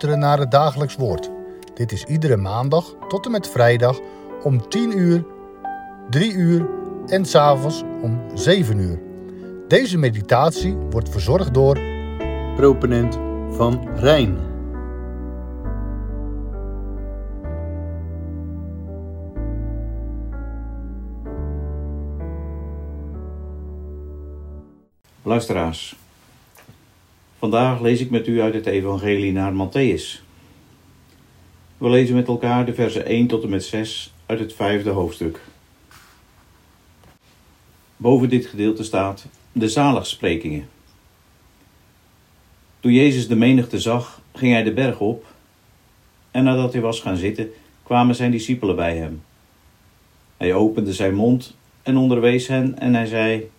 luisteren naar het dagelijks woord. Dit is iedere maandag tot en met vrijdag om 10 uur, 3 uur en s'avonds om 7 uur. Deze meditatie wordt verzorgd door proponent van Rijn. Luisteraars, vandaag lees ik met u uit het Evangelie naar Matthäus. We lezen met elkaar de versen 1 tot en met 6 uit het vijfde hoofdstuk. Boven dit gedeelte staat de zaligsprekingen. Toen Jezus de menigte zag, ging hij de berg op. En nadat hij was gaan zitten, kwamen zijn discipelen bij hem. Hij opende zijn mond en onderwees hen en hij zei: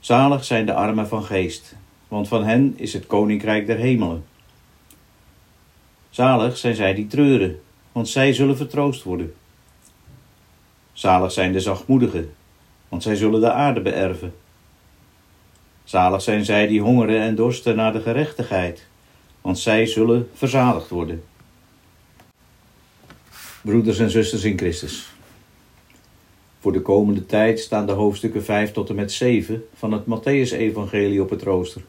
Zalig zijn de armen van geest, want van hen is het koninkrijk der hemelen. Zalig zijn zij die treuren, want zij zullen vertroost worden. Zalig zijn de zachtmoedigen, want zij zullen de aarde beërven. Zalig zijn zij die hongeren en dorsten naar de gerechtigheid, want zij zullen verzadigd worden. Broeders en zusters in Christus. Voor de komende tijd staan de hoofdstukken 5 tot en met 7 van het Matthäus-evangelie op het rooster.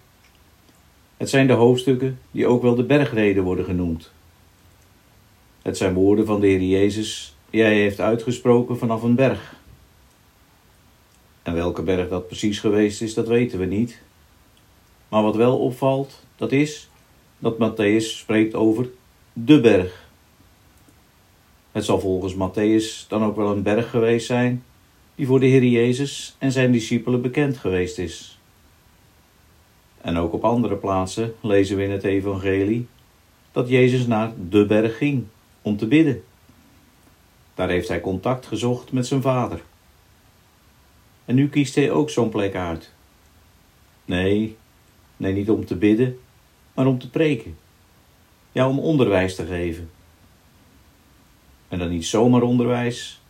Het zijn de hoofdstukken die ook wel de bergreden worden genoemd. Het zijn woorden van de Heer Jezus die hij heeft uitgesproken vanaf een berg. En welke berg dat precies geweest is, dat weten we niet. Maar wat wel opvalt, dat is dat Matthäus spreekt over de berg. Het zal volgens Matthäus dan ook wel een berg geweest zijn die voor de Heer Jezus en zijn discipelen bekend geweest is. En ook op andere plaatsen lezen we in het Evangelie dat Jezus naar de berg ging om te bidden. Daar heeft hij contact gezocht met zijn vader. En nu kiest hij ook zo'n plek uit. Nee, nee, niet om te bidden, maar om te preken. Ja, om onderwijs te geven. En dan niet zomaar onderwijs.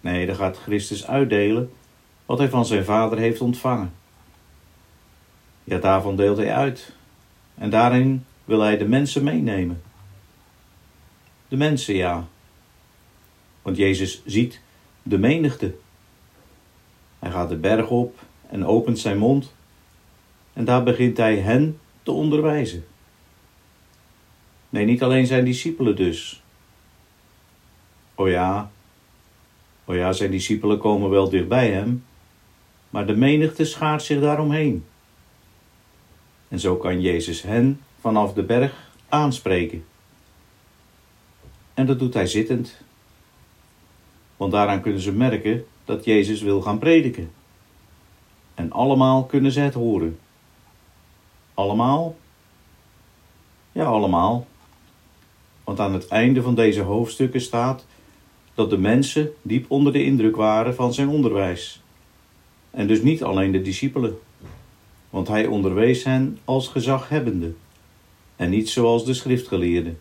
Nee, dan gaat Christus uitdelen wat hij van zijn vader heeft ontvangen. Ja, daarvan deelt hij uit. En daarin wil hij de mensen meenemen. De mensen, ja. Want Jezus ziet de menigte. Hij gaat de berg op en opent zijn mond. En daar begint hij hen te onderwijzen. Nee, niet alleen zijn discipelen dus. O ja, o ja, zijn discipelen komen wel dichtbij hem, maar de menigte schaart zich daaromheen. En zo kan Jezus hen vanaf de berg aanspreken. En dat doet hij zittend. Want daaraan kunnen ze merken dat Jezus wil gaan prediken. En allemaal kunnen ze het horen. Allemaal? Ja, allemaal. Want aan het einde van deze hoofdstukken staat dat de mensen diep onder de indruk waren van zijn onderwijs. En dus niet alleen de discipelen, want hij onderwees hen als gezaghebbende en niet zoals de schriftgeleerden.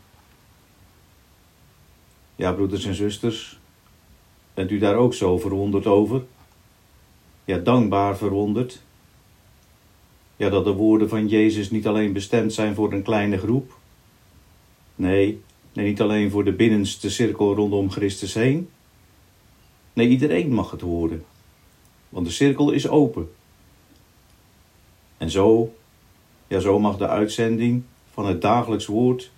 Ja, broeders en zusters, bent u daar ook zo verwonderd over? Ja, dankbaar verwonderd. Ja, dat de woorden van Jezus niet alleen bestemd zijn voor een kleine groep. Nee, nee, niet alleen voor de binnenste cirkel rondom Christus heen. Nee, iedereen mag het horen, want de cirkel is open. En zo, ja, zo mag de uitzending van het dagelijks woord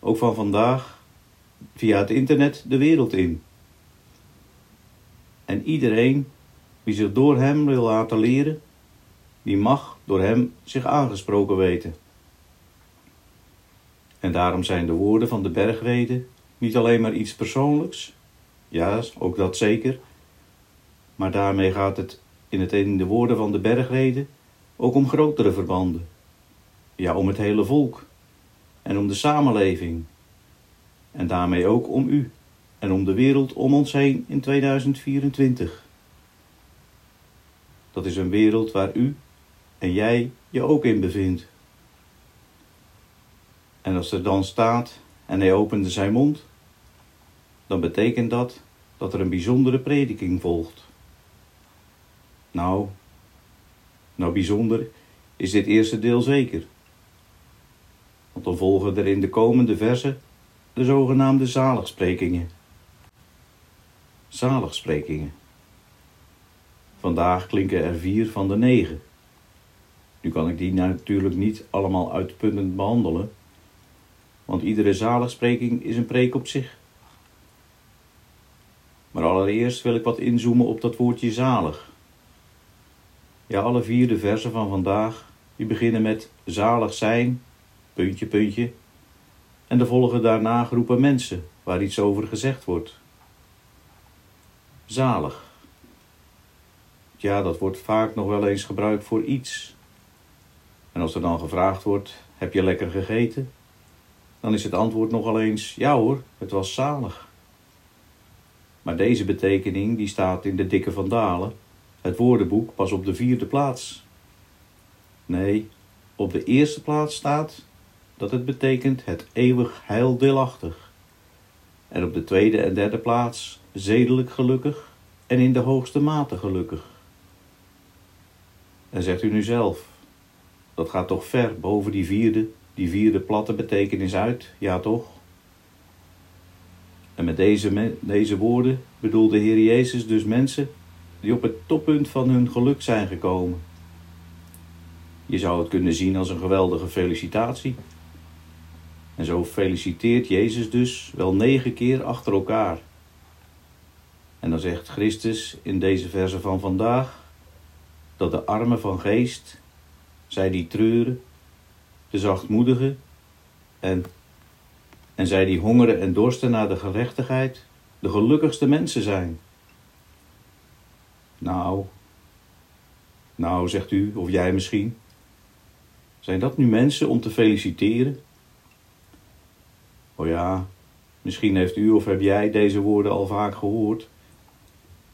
ook van vandaag via het internet de wereld in. En iedereen wie zich door hem wil laten leren, die mag door hem zich aangesproken weten. En daarom zijn de woorden van de bergreden niet alleen maar iets persoonlijks, ja, ook dat zeker, maar daarmee gaat het in, het, in de woorden van de bergreden ook om grotere verbanden. Ja, om het hele volk en om de samenleving en daarmee ook om u en om de wereld om ons heen in 2024. Dat is een wereld waar u en jij je ook in bevindt. En als er dan staat en hij opende zijn mond, dan betekent dat dat er een bijzondere prediking volgt. Nou, nou bijzonder is dit eerste deel zeker. Want dan volgen er in de komende versen de zogenaamde zaligsprekingen. Zaligsprekingen. Vandaag klinken er vier van de negen. Nu kan ik die natuurlijk niet allemaal uitputtend behandelen, want iedere zaligspreking is een preek op zich. Maar allereerst wil ik wat inzoomen op dat woordje zalig. Ja, alle vier de versen van vandaag, die beginnen met zalig zijn, puntje, puntje, en er volgen daarna groepen mensen waar iets over gezegd wordt. Zalig. Ja, dat wordt vaak nog wel eens gebruikt voor iets. En als er dan gevraagd wordt: heb je lekker gegeten? Dan is het antwoord nogal eens: ja hoor, het was zalig. Maar deze betekening die staat in de dikke van Dalen, het woordenboek, pas op de vierde plaats. Nee, op de eerste plaats staat dat het betekent het eeuwig heil deelachtig. En op de tweede en derde plaats zedelijk gelukkig en in de hoogste mate gelukkig. En zegt u nu zelf, dat gaat toch ver boven die vierde, die vierde platte betekenis uit, ja toch? En met deze, deze woorden bedoelde de Heer Jezus dus mensen die op het toppunt van hun geluk zijn gekomen. Je zou het kunnen zien als een geweldige felicitatie. En zo feliciteert Jezus dus wel negen keer achter elkaar. En dan zegt Christus in deze verse van vandaag dat de armen van geest, zij die treuren, de zachtmoedigen en, en zij die hongeren en dorsten naar de gerechtigheid, de gelukkigste mensen zijn. Nou, nou, zegt u, of jij misschien. Zijn dat nu mensen om te feliciteren? Oh ja, misschien heeft u of heb jij deze woorden al vaak gehoord.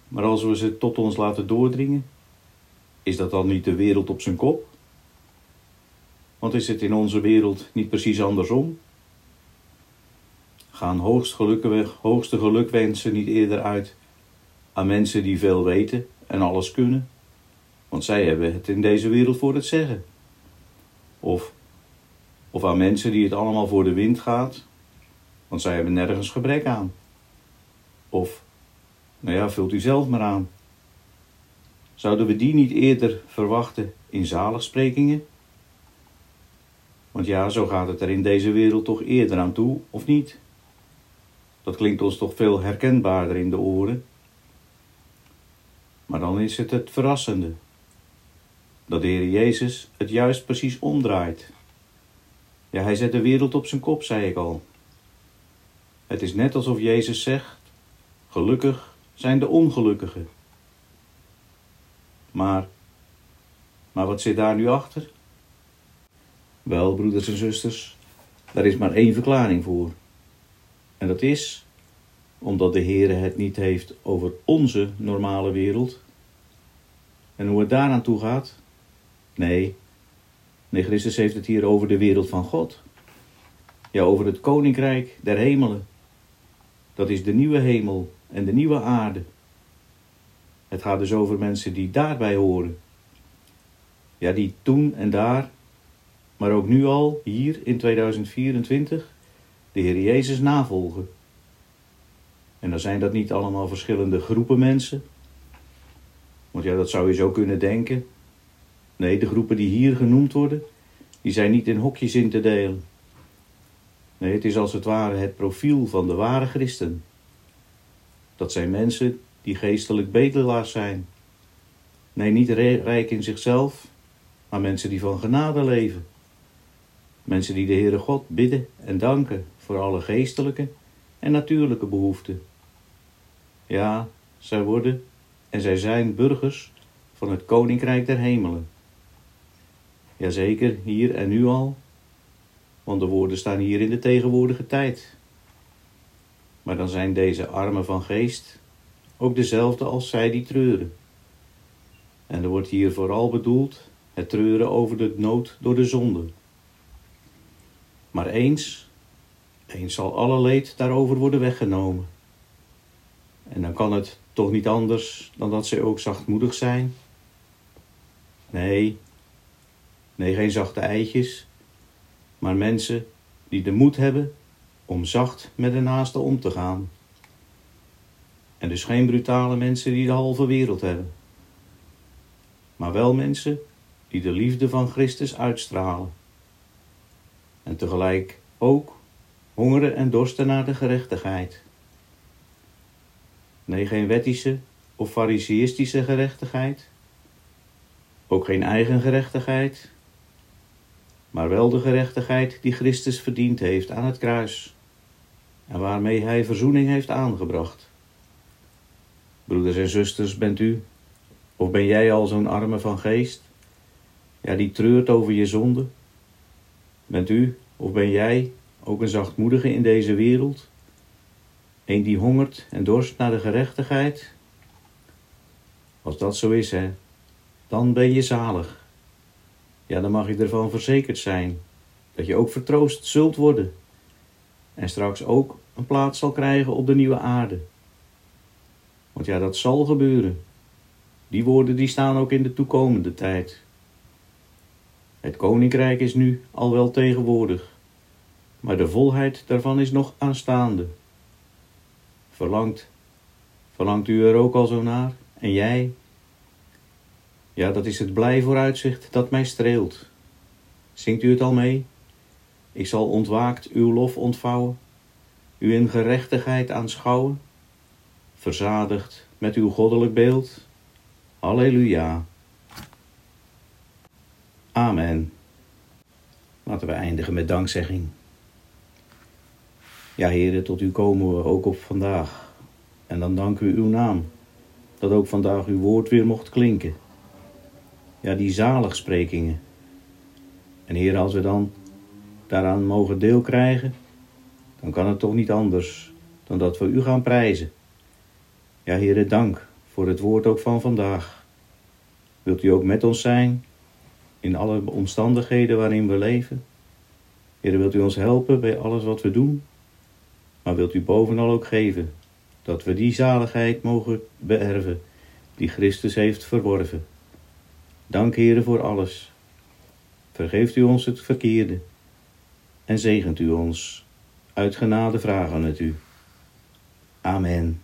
Maar als we ze tot ons laten doordringen, is dat dan niet de wereld op zijn kop? Want is het in onze wereld niet precies andersom? Gaan hoogst hoogste gelukwensen niet eerder uit aan mensen die veel weten en alles kunnen? Want zij hebben het in deze wereld voor het zeggen. Of, of aan mensen die het allemaal voor de wind gaat, want zij hebben nergens gebrek aan. Of, nou ja, vult u zelf maar aan. Zouden we die niet eerder verwachten in zaligsprekingen? Want ja, zo gaat het er in deze wereld toch eerder aan toe, of niet? Dat klinkt ons toch veel herkenbaarder in de oren. Maar dan is het het verrassende dat de Heer Jezus het juist precies omdraait. Ja, hij zet de wereld op zijn kop, zei ik al. Het is net alsof Jezus zegt: Gelukkig zijn de ongelukkigen. Maar, maar wat zit daar nu achter? Wel, broeders en zusters, daar is maar één verklaring voor. En dat is omdat de Heer het niet heeft over onze normale wereld. En hoe het daaraan toe gaat? Nee, nee, Christus heeft het hier over de wereld van God. Ja, over het koninkrijk der hemelen. Dat is de nieuwe hemel en de nieuwe aarde. Het gaat dus over mensen die daarbij horen. Ja, die toen en daar, maar ook nu al, hier in 2024, de Heer Jezus navolgen. En dan zijn dat niet allemaal verschillende groepen mensen. Want ja, dat zou je zo kunnen denken. Nee, de groepen die hier genoemd worden, die zijn niet in hokjes in te delen. Nee, het is als het ware het profiel van de ware christen. Dat zijn mensen die geestelijk bedelaars zijn. Nee, niet rijk in zichzelf, maar mensen die van genade leven. Mensen die de Heere God bidden en danken voor alle geestelijke en natuurlijke behoeften. Ja, zij worden en zij zijn burgers van het Koninkrijk der Hemelen. Jazeker, hier en nu al, want de woorden staan hier in de tegenwoordige tijd. Maar dan zijn deze armen van geest ook dezelfde als zij die treuren. En er wordt hier vooral bedoeld het treuren over de nood door de zonde. Maar eens, eens zal alle leed daarover worden weggenomen. En dan kan het toch niet anders dan dat zij ook zachtmoedig zijn? Nee, nee, geen zachte eitjes, maar mensen die de moed hebben om zacht met de naaste om te gaan. En dus geen brutale mensen die de halve wereld hebben. Maar wel mensen die de liefde van Christus uitstralen. En tegelijk ook hongeren en dorsten naar de gerechtigheid. Nee, geen wettische of fariseïstische gerechtigheid. Ook geen eigen gerechtigheid. Maar wel de gerechtigheid die Christus verdiend heeft aan het kruis. En waarmee hij verzoening heeft aangebracht. Broeders en zusters, bent u, of ben jij al zo'n arme van geest? Ja, die treurt over je zonde. Bent u, of ben jij ook een zachtmoedige in deze wereld? Een die hongert en dorst naar de gerechtigheid? Als dat zo is, hè, dan ben je zalig. Ja, dan mag je ervan verzekerd zijn dat je ook vertroost zult worden en straks ook een plaats zal krijgen op de nieuwe aarde. Want ja, dat zal gebeuren. Die woorden die staan ook in de toekomende tijd. Het koninkrijk is nu al wel tegenwoordig, maar de volheid daarvan is nog aanstaande. Verlangt, verlangt u er ook al zo naar? En jij? Ja, dat is het blij vooruitzicht dat mij streelt. Zingt u het al mee? Ik zal ontwaakt uw lof ontvouwen, u in gerechtigheid aanschouwen, verzadigd met uw goddelijk beeld. Halleluja. Amen. Laten we eindigen met dankzegging. Ja, heren, tot u komen we ook op vandaag. En dan danken we uw naam, dat ook vandaag uw woord weer mocht klinken. Ja, die zaligsprekingen. En heren, als we dan daaraan mogen deel krijgen, dan kan het toch niet anders dan dat we u gaan prijzen. Ja, heren, dank voor het woord ook van vandaag. Wilt u ook met ons zijn in alle omstandigheden waarin we leven? Heren, wilt u ons helpen bij alles wat we doen? Maar wilt u bovenal ook geven dat we die zaligheid mogen beërven die Christus heeft verworven. Dank, Heren, voor alles. Vergeeft u ons het verkeerde en zegent u ons. Uit genade vragen het u. Amen.